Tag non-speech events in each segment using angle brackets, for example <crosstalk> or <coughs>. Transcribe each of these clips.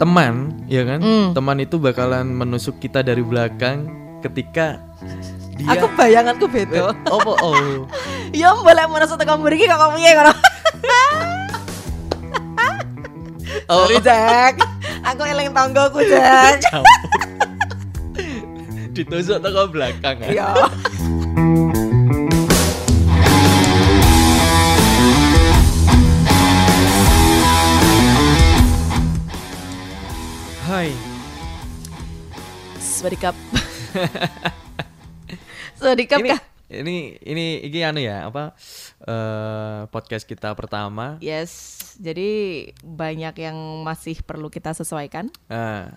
teman, ya kan? Hmm. Teman itu bakalan menusuk kita dari belakang ketika dia Aku bayanganku beda. Opo oh. <laughs> Ya boleh menusuk tekan mriki kok kamu piye ngono. <laughs> Oh. Jack. Aku eling tanggoku Jack. <laughs> Ditusuk teko belakang. ah. Iya. Swadikap. <laughs> Swadikap Ini kah? ini ini ini anu ya, apa? eh podcast kita pertama. Yes. Jadi banyak yang masih perlu kita sesuaikan. Nah,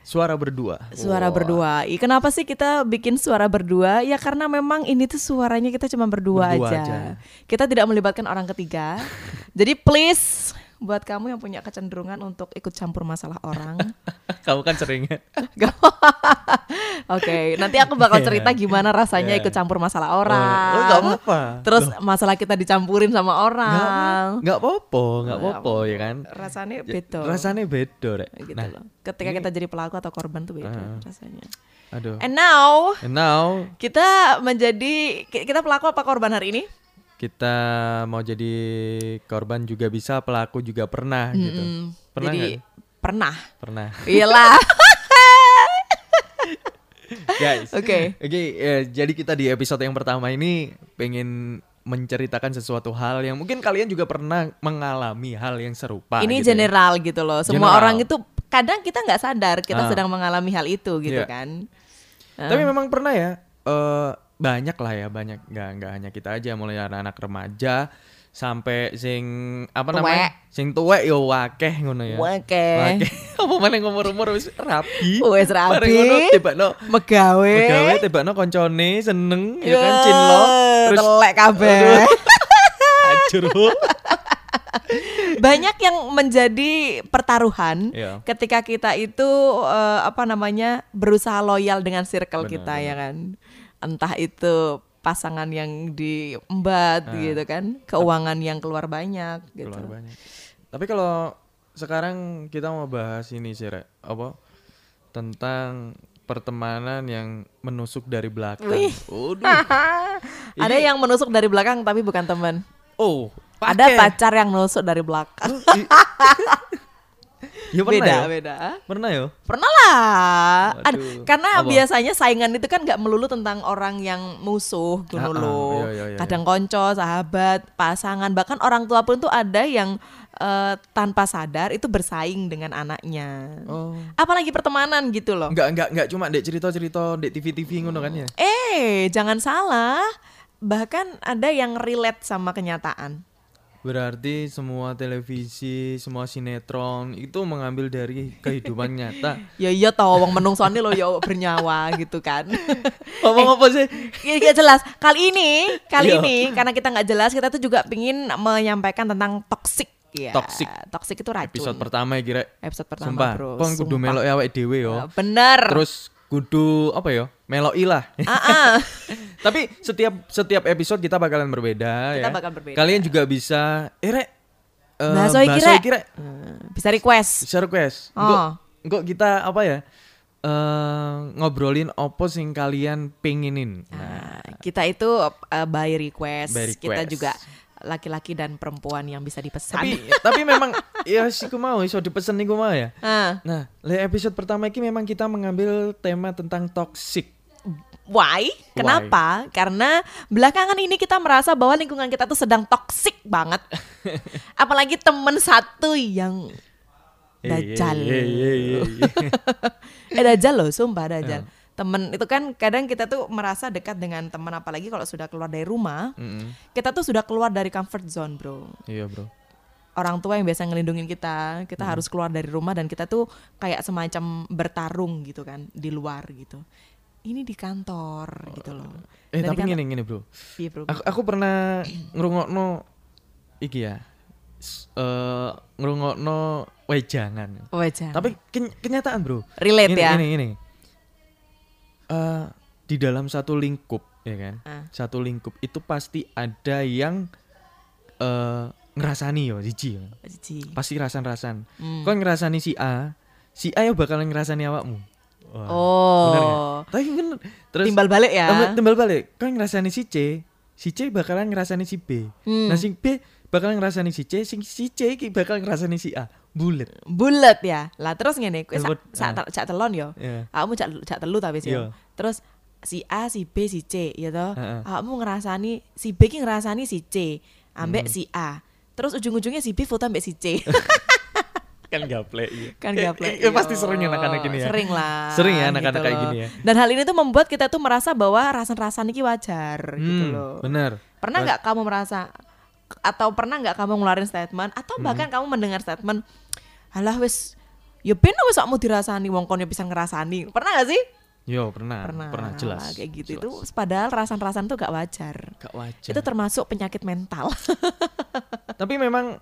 suara berdua. Suara Wah. berdua. Ih, kenapa sih kita bikin suara berdua? Ya karena memang ini tuh suaranya kita cuma berdua, Berdua aja. aja. Kita tidak melibatkan orang ketiga. <laughs> Jadi please buat kamu yang punya kecenderungan untuk ikut campur masalah orang. <laughs> Kamu kan sering. Gak- <laughs> Oke, nanti aku bakal cerita gimana rasanya Iya. ikut campur masalah Oh, orang. oh, nggak apa-apa. Terus masalah kita dicampurin sama orang. Nggak apa-apa, nggak apa-apa ya kan. Rasanya Ya, beda. Rasanya beda, Rek. gitu Nah, loh. Ketika kita jadi pelaku atau korban tuh beda Ah. rasanya. aduh. And now And now kita menjadi ki- kita pelaku apa korban hari ini? Kita mau jadi korban juga bisa, pelaku juga pernah gitu. Mm, Pernah jadi pernah. Pernah. <laughs> Iyalah. <laughs> Guys. Oke. Oke, ya, jadi kita di episode yang pertama ini pengen menceritakan sesuatu hal yang mungkin kalian juga pernah mengalami hal yang serupa. ini gitu ya. general gitu loh. Semua General. orang itu kadang kita nggak sadar kita Ah. sedang mengalami hal itu gitu Iya. kan. Tapi memang pernah ya, eh, banyak lah ya, banyak nggak nggak hanya kita aja, mulai anak-anak remaja sampai sing apa Tuwek. namanya, sing tuwek yo wakeh ngono ya. Wakeh. Wakeh. <laughs> apa mana umur-umur wis rabi. Wis rabi. Ngono tibakno Megawe. Pegawe tibakno koncone seneng ya kan cinlok terus telek kabeh. <laughs> hancur. Banyak yang menjadi pertaruhan Iya. ketika kita itu eh, apa namanya berusaha loyal dengan circle Benar, kita ya kan. Entah itu pasangan yang diembat Ah. gitu kan, keuangan yang keluar banyak gitu. Keluar banyak. Tapi kalau sekarang kita mau bahas ini sih, Rek. Apa? Tentang pertemanan yang menusuk dari belakang. Wih. <laughs> Ada yang menusuk dari belakang tapi bukan teman. Oh, Ada pakai. pacar yang nusuk dari belakang. <laughs> Ya pernah beda, ya? beda. Pernah ya? Pernah lah. Aduh, karena apa? biasanya saingan itu kan nggak melulu tentang orang yang musuh, ngono ah, loh. iya, iya, iya, Kadang konco, sahabat, pasangan, bahkan orang tua pun tuh ada yang eh, tanpa sadar itu bersaing dengan anaknya. Oh. Apalagi pertemanan gitu loh. Enggak, enggak, enggak cuma dek cerita-cerita dek TV-TV ngono kan ya? Eh, jangan salah. Bahkan ada yang relate sama kenyataan. Berarti semua televisi, semua sinetron itu mengambil dari kehidupan <laughs> nyata. Ya iya tau wong menungsone lo ya bernyawa gitu kan. <laughs> Ngomong apa sih? Iya gak jelas. Kali ini, kali Iya. ini karena kita nggak jelas, kita tuh juga pingin menyampaikan tentang toxic. Ya, Toxic. Toxic itu racun. Episode pertama ya kira. Episode pertama, Sumpah, bro. Kon kudu melok awake dhewe yo. Eh, Bener. Terus kudu apa ya? Meloki lah. Ah, ah. <laughs> Tapi setiap setiap episode kita bakalan berbeda Kita ya. bakal berbeda. Kalian juga bisa eh rek iki, Rek. Eh, Bisa request. Bisa request. Oh. Engko kita apa ya? eh ngobrolin opo sing kalian pinginin. Nah, Nah, kita itu eh, by request. By Kita request. juga laki-laki dan perempuan yang bisa dipesan. tapi tapi memang <laughs> ya sih ku mau iso dipesen niku mau ya. Ah, Nah, le episode pertama ini memang kita mengambil tema tentang toxic. Why? Kenapa? Karena belakangan ini kita merasa bahwa lingkungan kita tuh sedang toxic banget. <laughs> Apalagi temen satu yang. Iya, iya, iya, iya. <laughs> eh Dajjal loh, sumpah Dajjal. Iya. Temen itu kan kadang kita tuh merasa dekat dengan teman apalagi kalau sudah keluar dari rumah, Mm-mm. kita tuh sudah keluar dari comfort zone, bro. Iya, Bro. Orang tua yang biasa ngelindungin kita, kita Hmm. harus keluar dari rumah dan kita tuh kayak semacam bertarung gitu kan di luar gitu. Ini di kantor gitu loh. Eh, Dan di tapi kantor- gini gini, Bro. Iya, bro. Aku, aku pernah ngrungokno iki ya. s- eh ngrungokno wejangan. Wajah. Tapi ken- kenyataan, Bro. relate Gini, ya. Gini, gini. Eh, di dalam satu lingkup, ya kan? Ah. Satu lingkup itu pasti ada yang eh ngerasani yo siji. yo. Cici. Pasti rasan-rasan. Hmm. Kau ngerasani si A, si A yang bakalan ngerasani awakmu. Wah, Oh. bener nggak? Tapi bener. Terus Timbal balik ya. Timbal- balik. Kan ngerasani si C, si C bakalan ngerasani si B. Hmm. Nah si B bakalan ngerasani si C, si, si C iki bakal ngerasani si A. Bulet. Bulet ya. Lah terus ngene, kowe sak sak cak telon yo. Iya. Kamu cak cak telu tapi sih. Iya. Terus si A, si B, si C ya toh. Heeh. Kamu ngerasani si B ki ngerasani si C ambek Hmm. si A. Terus ujung-ujungnya si B foto ambek si C. <laughs> Kan gaple iya. kan gaplek. eh, eh, pasti Iya. sering anak-anak gini ya. Sering lah. Sering ya anak-anak kayak loh. gini ya. Dan hal ini tuh membuat kita tuh merasa bahwa rasan-rasan ini wajar gitu Hmm, loh. Bener. Pernah nggak kamu merasa atau pernah nggak kamu ngeluarin statement Hmm. atau bahkan kamu mendengar statement, "Halah wis ya ben wis sakmu dirasani wong kon ya bisa ngerasani." Pernah gak sih? Yo pernah, Pernah. pernah, jelas. Kayak gitu jelas. itu padahal rasan-rasan tuh gak wajar. gak wajar. Itu termasuk penyakit mental. <laughs> Tapi memang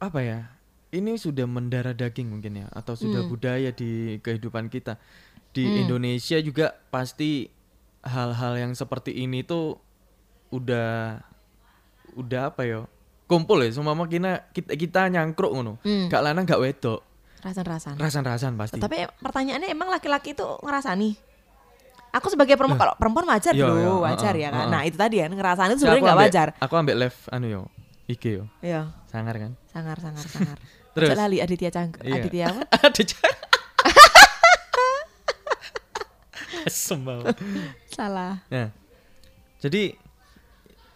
apa ya? Ini sudah mendarah daging mungkin ya atau sudah Hmm. budaya di kehidupan kita. Di Indonesia juga pasti hal-hal yang seperti ini tuh udah udah apa ya? Kumpul ya semua kita kita, kita nyangkruk ngono. Hmm. Gak lanang gak wedok. Rasan-rasan. Rasan-rasan pasti. Tapi pertanyaannya emang laki-laki itu ngerasani? Aku sebagai perempuan kalau perempuan wajar Iya, dulu, iya, wajar ya kan. heeh. Nah, itu tadi kan ngerasani itu Saya sebenarnya aku gak ambek- wajar. Aku ambil left anu yo. IG yo. Iya, Sangar kan? sangar sangar sangar. <laughs> Terus? Lali Aditya Cang Iya. Aditya apa? <laughs> Asem banget. Salah. Nah, jadi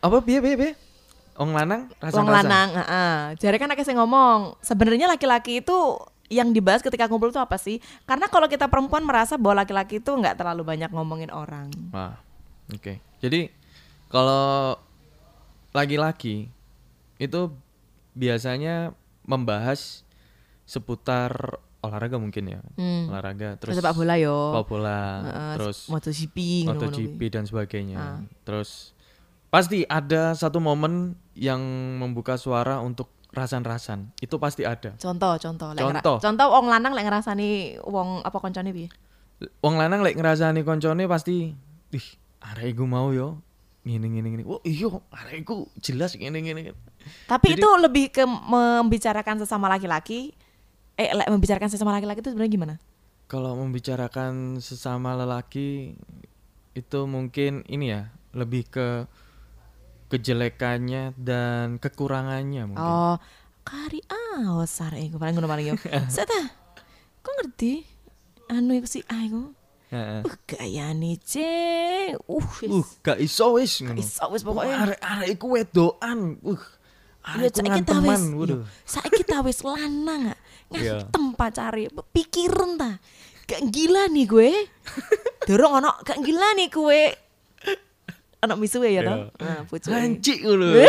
apa biye biye biye? Wong lanang rasa Wong lanang, heeh. Jadi kan akeh sing ngomong, sebenarnya laki-laki itu yang dibahas ketika kumpul itu apa sih? Karena kalau kita perempuan merasa bahwa laki-laki itu nggak terlalu banyak ngomongin orang. Wah, oke. Jadi kalau laki-laki itu biasanya membahas seputar olahraga mungkin ya, Hmm. olahraga terus sepak bola yo. sepak bola, Heeh, terus MotoGP MotoGP dan sebagainya. Ah. Terus pasti ada satu momen yang membuka suara untuk rasan-rasan. Itu pasti ada. Contoh, contoh. Contoh. contoh wong lanang lek ngrasani wong apa koncone piye? Wong lanang lek ngrasani koncone pasti ih arek iku mau yo ngene ngene ngene. Oh iya arek iku jelas ngene ngene. Tapi Jadi- itu lebih ke membicarakan sesama laki-laki. Eh, membicarakan sesama laki-laki itu sebenarnya gimana? Kalau membicarakan sesama lelaki itu mungkin ini ya lebih ke kejelekannya dan kekurangannya mungkin. Oh, kari aos arek iku paling ngono paling yo. <laughs> Set ah. Kok ngerti? Anu iku si A iku. Heeh. Uh, gayane cek. Uh, Uh, gak iso wis ngono. iso wis pokoknya. Arek-arek iku wedokan. Uh. Arek saiki ta wis. waduh. Saiki ta wis lanang. Iya. Ngantem pacare. Pikiran ta. Gak gila nih gue. Dorong ono gak gila nih gue. Anak misuwe ya toh. Iya. Nah, pucuk. Hancik ngono. <laughs>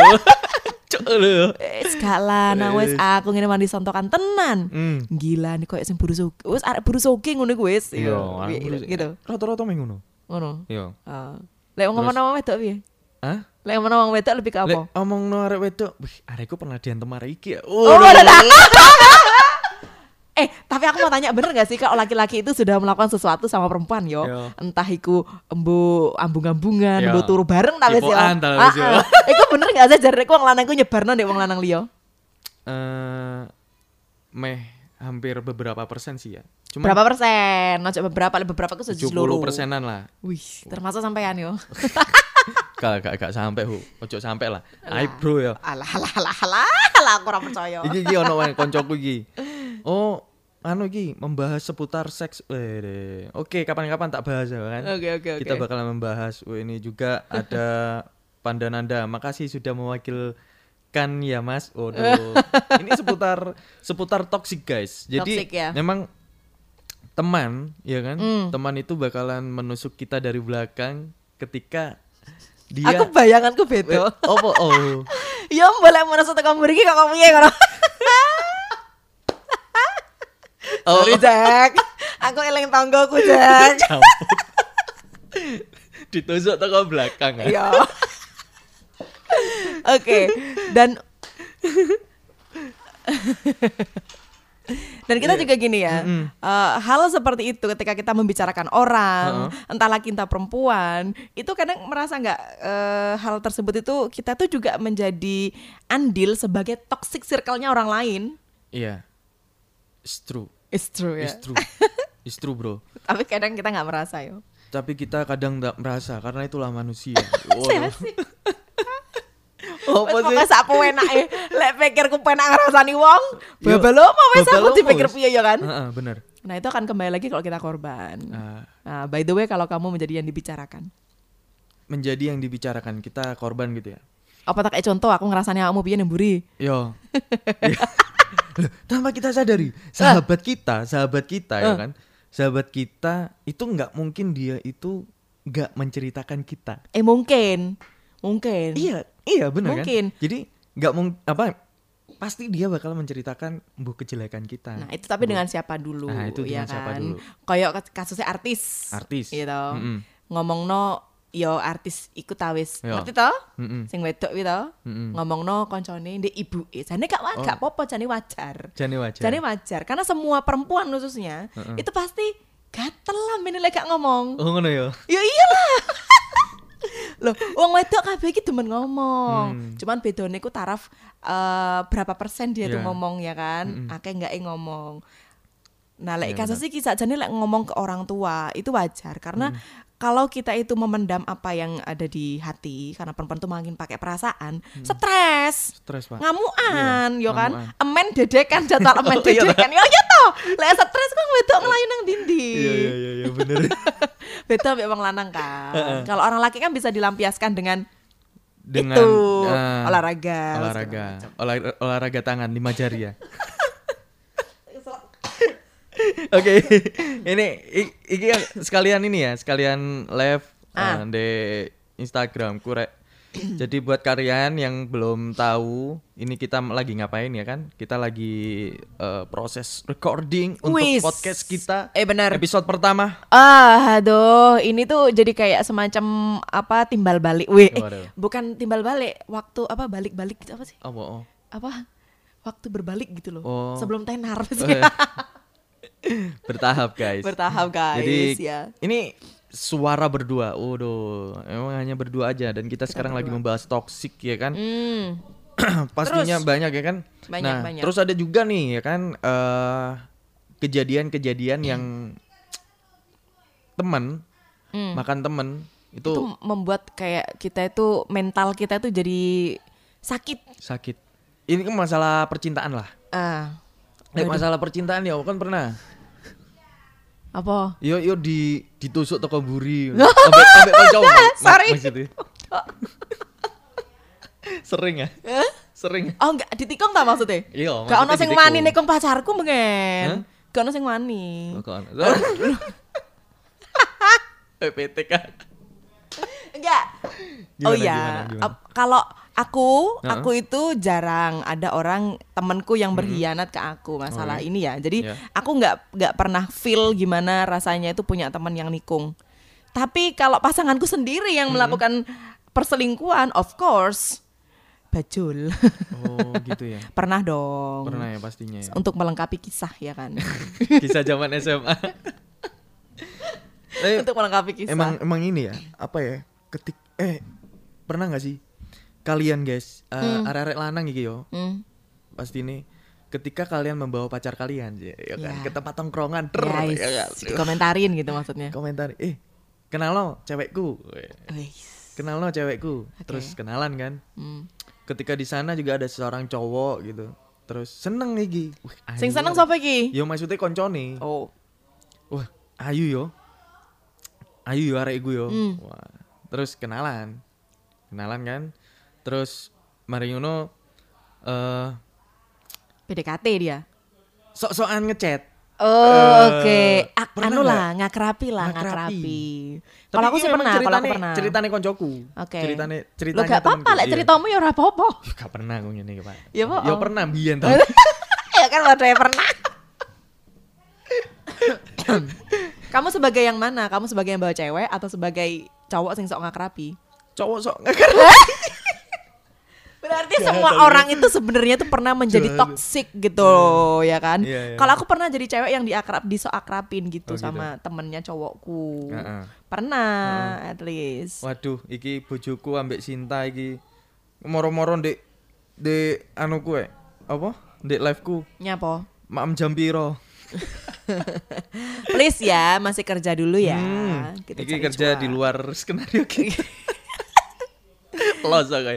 Wis gak lanang wis aku ngene mandi sontokan tenan. Hmm. Gila nih koyo sing buru soge. Wis arek buru soge ngono kuwi wis. Iya, Iya, arek gitu. Rata-rata ming ngono. Ngono. Iya. Ah. Lek ngomong wong wedok piye? Hah? Lek ngomong wong wedok lebih ke Lek apa? omong no arek wedok, wih, arekku pernah diantem arek iki ya. Oh, udah, Eh, tapi aku mau tanya bener gak sih kalau laki-laki itu sudah melakukan sesuatu sama perempuan yo? Yo. Entah iku embu ambung-ambungan, embu turu bareng ta wis yo. Cipokan ta wis yo. Ah, ah. Iku bener gak sih jarek wong lanang iku nyebarno ndek wong lanang liya? Eh, meh hampir beberapa persen sih ya. Cuma Berapa persen? Ojo beberapa, beberapa ku 70 seluruh. persenan lah. Wih, termasuk sampean yo. Gak, gak, gak sampai hu. Ojo sampai lah. Aib bro ya. Alah alah alah alah, alah aku ora percaya. Iki iki ono wae koncoku iki. Oh, anu iki membahas seputar seks. Oke, kapan-kapan tak bahas ya kan. Oke oke oke. Kita bakalan membahas. Oh, ini juga ada <laughs> Pandananda. Makasih sudah mewakilkan ya Mas. Waduh. <laughs> ini seputar seputar toxic guys. Jadi Toxic ya. memang teman, ya kan? Hmm. Teman itu bakalan menusuk kita dari belakang ketika dia Aku bayanganku beda. Opo oh. <laughs> Ya boleh mana satu kamu mriki kok kamu piye ngono. Oh. Sorry Jack. Aku eling tanggoku Jack. <laughs> Ditusuk toko belakang kan. Iya. Oke, dan Dan kita juga gini ya, eh, hal seperti itu ketika kita membicarakan orang, entah laki entah perempuan, itu kadang merasa nggak eh, hal tersebut itu kita tuh juga menjadi andil sebagai toxic circle-nya orang lain. Iya. It's true. It's true ya. It's true. <laughs> It's true, bro. Tapi kadang kita nggak merasa yo. Tapi kita kadang tidak merasa karena itulah manusia. <laughs> Sih. <laughs> Apa Wes sih? pokoke sak penake. Lek pikirku penak ngrasani wong, Yo, babal mau wes babal aku dipikir piye ya kan. Heeh, bener. Nah, itu akan kembali lagi kalau kita korban. Nah, Nah, by the way kalau kamu menjadi yang dibicarakan. menjadi yang dibicarakan kita korban gitu ya. Apa tak kayak contoh aku ngerasani kamu piye nemburi. Yo. Loh, Tanpa kita sadari, sahabat kita, sahabat kita ya Eh. kan, sahabat kita itu nggak mungkin dia itu nggak menceritakan kita. Eh mungkin. Mungkin. Iya, iya benar Mungkin. kan. Jadi nggak mungkin apa? Pasti dia bakal menceritakan bu kejelekan kita. Nah, itu tapi dengan siapa dulu Nah, itu ya dengan siapa kan. dulu. Kayak kas- kasusnya artis. Artis. Gitu. Mm-mm. Ngomongno yo artis ikut tawis. Yo. Ngerti to? Mm-mm. Sing wedok kuwi to. Mm-mm. Ngomongno koncone ndek ibuke. Jane gak Oh. gak apa-apa, jane wajar. Jane wajar. Jane wajar karena semua perempuan khususnya Heeh. itu pasti gatel lah menilai gak ngomong. Oh ngono ya. Ya iyalah. <laughs> Loh, wong wedok kabeh iki demen ngomong. Hmm. Cuman bedone ku taraf eh, berapa persen dia tuh Iya. ngomong ya kan. Mm-mm. Akeh enggak ngomong. Nah, lek Iya, kasus iki sakjane lek ngomong ke orang tua itu wajar karena Hmm. Kalau kita itu memendam apa yang ada di hati karena perempuan tuh makin pakai perasaan, stres. Stres, Pak. Ngamuan, Iya, yo kan? ngamuan. Emen dedekan jadwal <laughs> emen Oh, iya, dedekan. Yo yo toh. Lek stres kok wedok ngelayu nang dindi. Iya iya iya iya bener. <laughs> Beda ambek wong lanang kan. Kalau orang laki kan bisa dilampiaskan dengan, Dengan itu ah, olahraga. olahraga, olahraga, olahraga tangan lima jari ya. <laughs> Oke, ini i- iki yang sekalian ini ya, sekalian live Ah. eh, di Instagram kurek. Jadi buat kalian yang belum tahu, ini kita lagi ngapain ya kan? Kita lagi eh, proses recording untuk Wis. podcast kita. Eh, benar. Episode pertama. Ah, aduh, ini tuh jadi kayak semacam apa timbal balik. Weh, eh, bukan timbal balik, waktu apa balik-balik gitu apa sih? Oh, oh. Apa? Waktu berbalik gitu loh. Oh. Sebelum tenar sih. <laughs> Eh, <laughs> Bertahap guys. Bertahap guys Jadi ya. ini suara berdua. Waduh, emang hanya berdua aja dan kita, sekarang lagi membahas toxic ya kan. Hmm. <clears throat> Pastinya Terus? banyak ya kan. Banyak, nah, banyak. terus ada juga nih ya kan eh, kejadian-kejadian yang teman Hmm. makan temen itu, Itu membuat kayak kita itu mental kita itu jadi sakit. sakit. Ini kan masalah percintaan lah. Ah. Nek masalah percintaan ya kan pernah. Apa? Yo yo di ditusuk toko buri. Ambek <laughs> ambek kanca Sorry. <laughs> Sering ya? Sering. Oh enggak ditikung tak maksudnya? Iya, Gak ono sing wani nekung pacarku Hah? mengen. Gak ono sing wani. Ono. PPT kan. Enggak. Oh iya, kalau aku, Heeh. aku itu jarang ada orang temenku yang berkhianat ke aku masalah Oke. ini ya. Jadi Iya. aku nggak nggak pernah feel gimana rasanya itu punya teman yang nikung. Tapi kalau pasanganku sendiri yang melakukan perselingkuhan, of course, bajul. Oh, gitu ya. <laughs> pernah dong. Pernah ya pastinya ya. Untuk melengkapi kisah ya kan. <laughs> Kisah zaman SMA. <laughs> Untuk melengkapi kisah. emang emang ini ya, apa ya? Ketik eh pernah nggak sih kalian guys, eh, arek-arek lanang iki yo, Hmm. pasti ini ketika kalian membawa pacar kalian ya, ya kan Ya. ke tempat tongkrongan der, Guys, ya kan? <laughs> dikomentarin gitu maksudnya. komentar eh kenal lo cewekku Wis. kenal lo cewekku Oke. terus kenalan kan Hmm. ketika di sana juga ada seorang cowok gitu terus seneng iki Wih, Sing seneng arek. sapa iki? yo maksudnya koncone Oh. wah ayu yo ayu yo arek iku yo Hmm. wah terus kenalan kenalan kan terus mari ngono eh PDKT dia. sok-sokan ngechat Oh, Eh, oke. Ak- pernah anu nggak? lah, ngakrapi lah, Ngakrapi. ngakrapi. Kalau aku sih pernah, kalau aku ceritane- pernah. ceritane koncoku Oke. ceritane Lo ceritanya gak apa-apa, lek iya. ceritamu ya ora apa-apa. Ya, <laughs> gak pernah aku ngene iki, Pak. Ya, Pak. Ya pernah biyen tau. <laughs> ya kan waduh ya pernah. <coughs> Kamu sebagai yang mana? Kamu sebagai yang bawa cewek atau sebagai cowok sing sok ngakrapi? Cowok sok Berarti <laughs> semua orang itu sebenarnya tuh pernah menjadi toxic gitu ya kan? Iya, iya. Kalau aku pernah jadi cewek yang diakrab disok akrabin gitu Oh, gitu. sama temennya cowokku. Heeh. Pernah at least. Waduh, iki bojoku ambek Sinta iki moro-moro ndek ndek anu kuwe. Apa? Ndek live ku. Nyapa? Maem jam piro? <laughs> Please ya, masih kerja dulu ya. Hmm, Kita cari kerja cuan. di luar skenario <laughs> kita.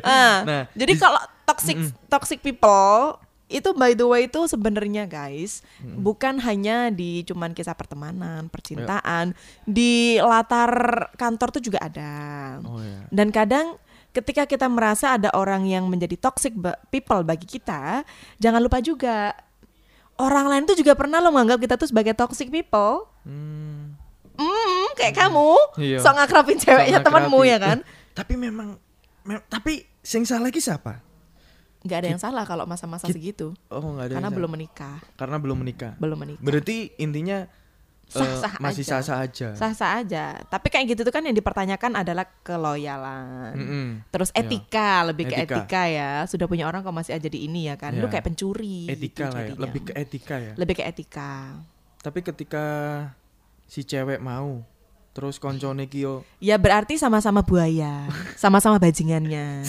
Ah, Nah, jadi di- kalau toxic toxic people itu by the way itu sebenarnya guys bukan hanya di cuman kisah pertemanan, percintaan, di latar kantor tuh juga ada. Oh ya. Dan kadang ketika kita merasa ada orang yang menjadi toxic people bagi kita, jangan lupa juga orang lain tuh juga pernah lo menganggap kita tuh sebagai toxic people. Hmm. Hmm, kayak kamu, Iya. sok ngakrapin ceweknya temanmu ya kan? Tapi memang, mem- tapi sing salah lagi siapa? Nggak ada yang salah kalau masa-masa segitu. Oh nggak ada. Karena belum menikah, Karena belum menikah. belum menikah. Berarti intinya eh, Sah-sah masih aja. sah-sah aja. Sah-sah aja. Tapi kayak gitu tuh kan yang dipertanyakan adalah keloyalan. Mm-mm. Terus Ya. etika, lebih ke Etika. ya. Sudah punya orang kok masih aja di ini ya kan. Lu Ya. kayak pencuri. Etika gitu lah ya. jadinya. Lebih ke etika ya. Lebih ke etika. Tapi ketika si cewek mau, terus koncone kyo Ya berarti sama-sama buaya, sama-sama bajingannya.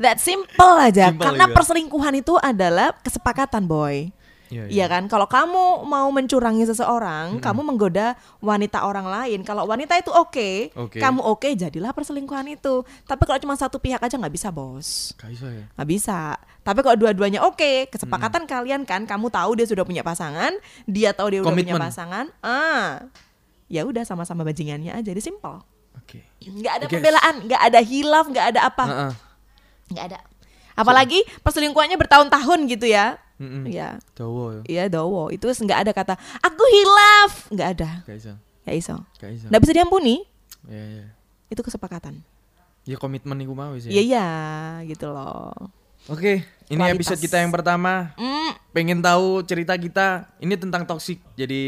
That simple aja. Simple Karena juga. perselingkuhan itu adalah kesepakatan, boy. Iya, Iya kan? Kalau kamu mau mencurangi seseorang, kamu menggoda wanita orang lain. Kalau wanita itu oke, Oke. kamu oke, jadilah perselingkuhan itu. Tapi kalau cuma satu pihak aja nggak bisa, bos. Gak bisa ya. Nggak bisa. Tapi kalau dua-duanya oke, kesepakatan kalian kan, kamu tahu dia sudah punya pasangan, dia tahu dia udah punya pasangan, ah, ya udah sama-sama bajingannya aja, jadi simple. Oke. Nggak ada pembelaan, nggak ada hilaf, nggak ada apa, Heeh. nggak ada. Apalagi perselingkuhannya bertahun-tahun gitu ya. Mm-mm. Ya, Dawa ya. Iya dowo itu nggak ada kata aku hilaf nggak ada Gak bisa. ya iso Gak bisa. nggak bisa diampuni Ya, ya. itu kesepakatan Ya komitmen iku mau sih. iya iya gitu loh Oke, ini Kualitas. episode kita yang pertama. mm, Pengen tahu cerita kita ini tentang toksik jadi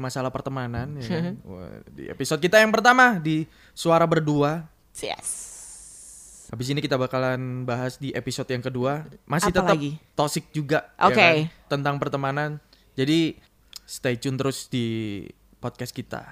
masalah pertemanan ya kan? <laughs> Wah, Di episode kita yang pertama di Suara Berdua. yes Habis ini kita bakalan bahas di episode yang kedua. Masih Apa tetap lagi? toksik juga ya Oke. kan? tentang pertemanan. Jadi stay tune terus di podcast kita.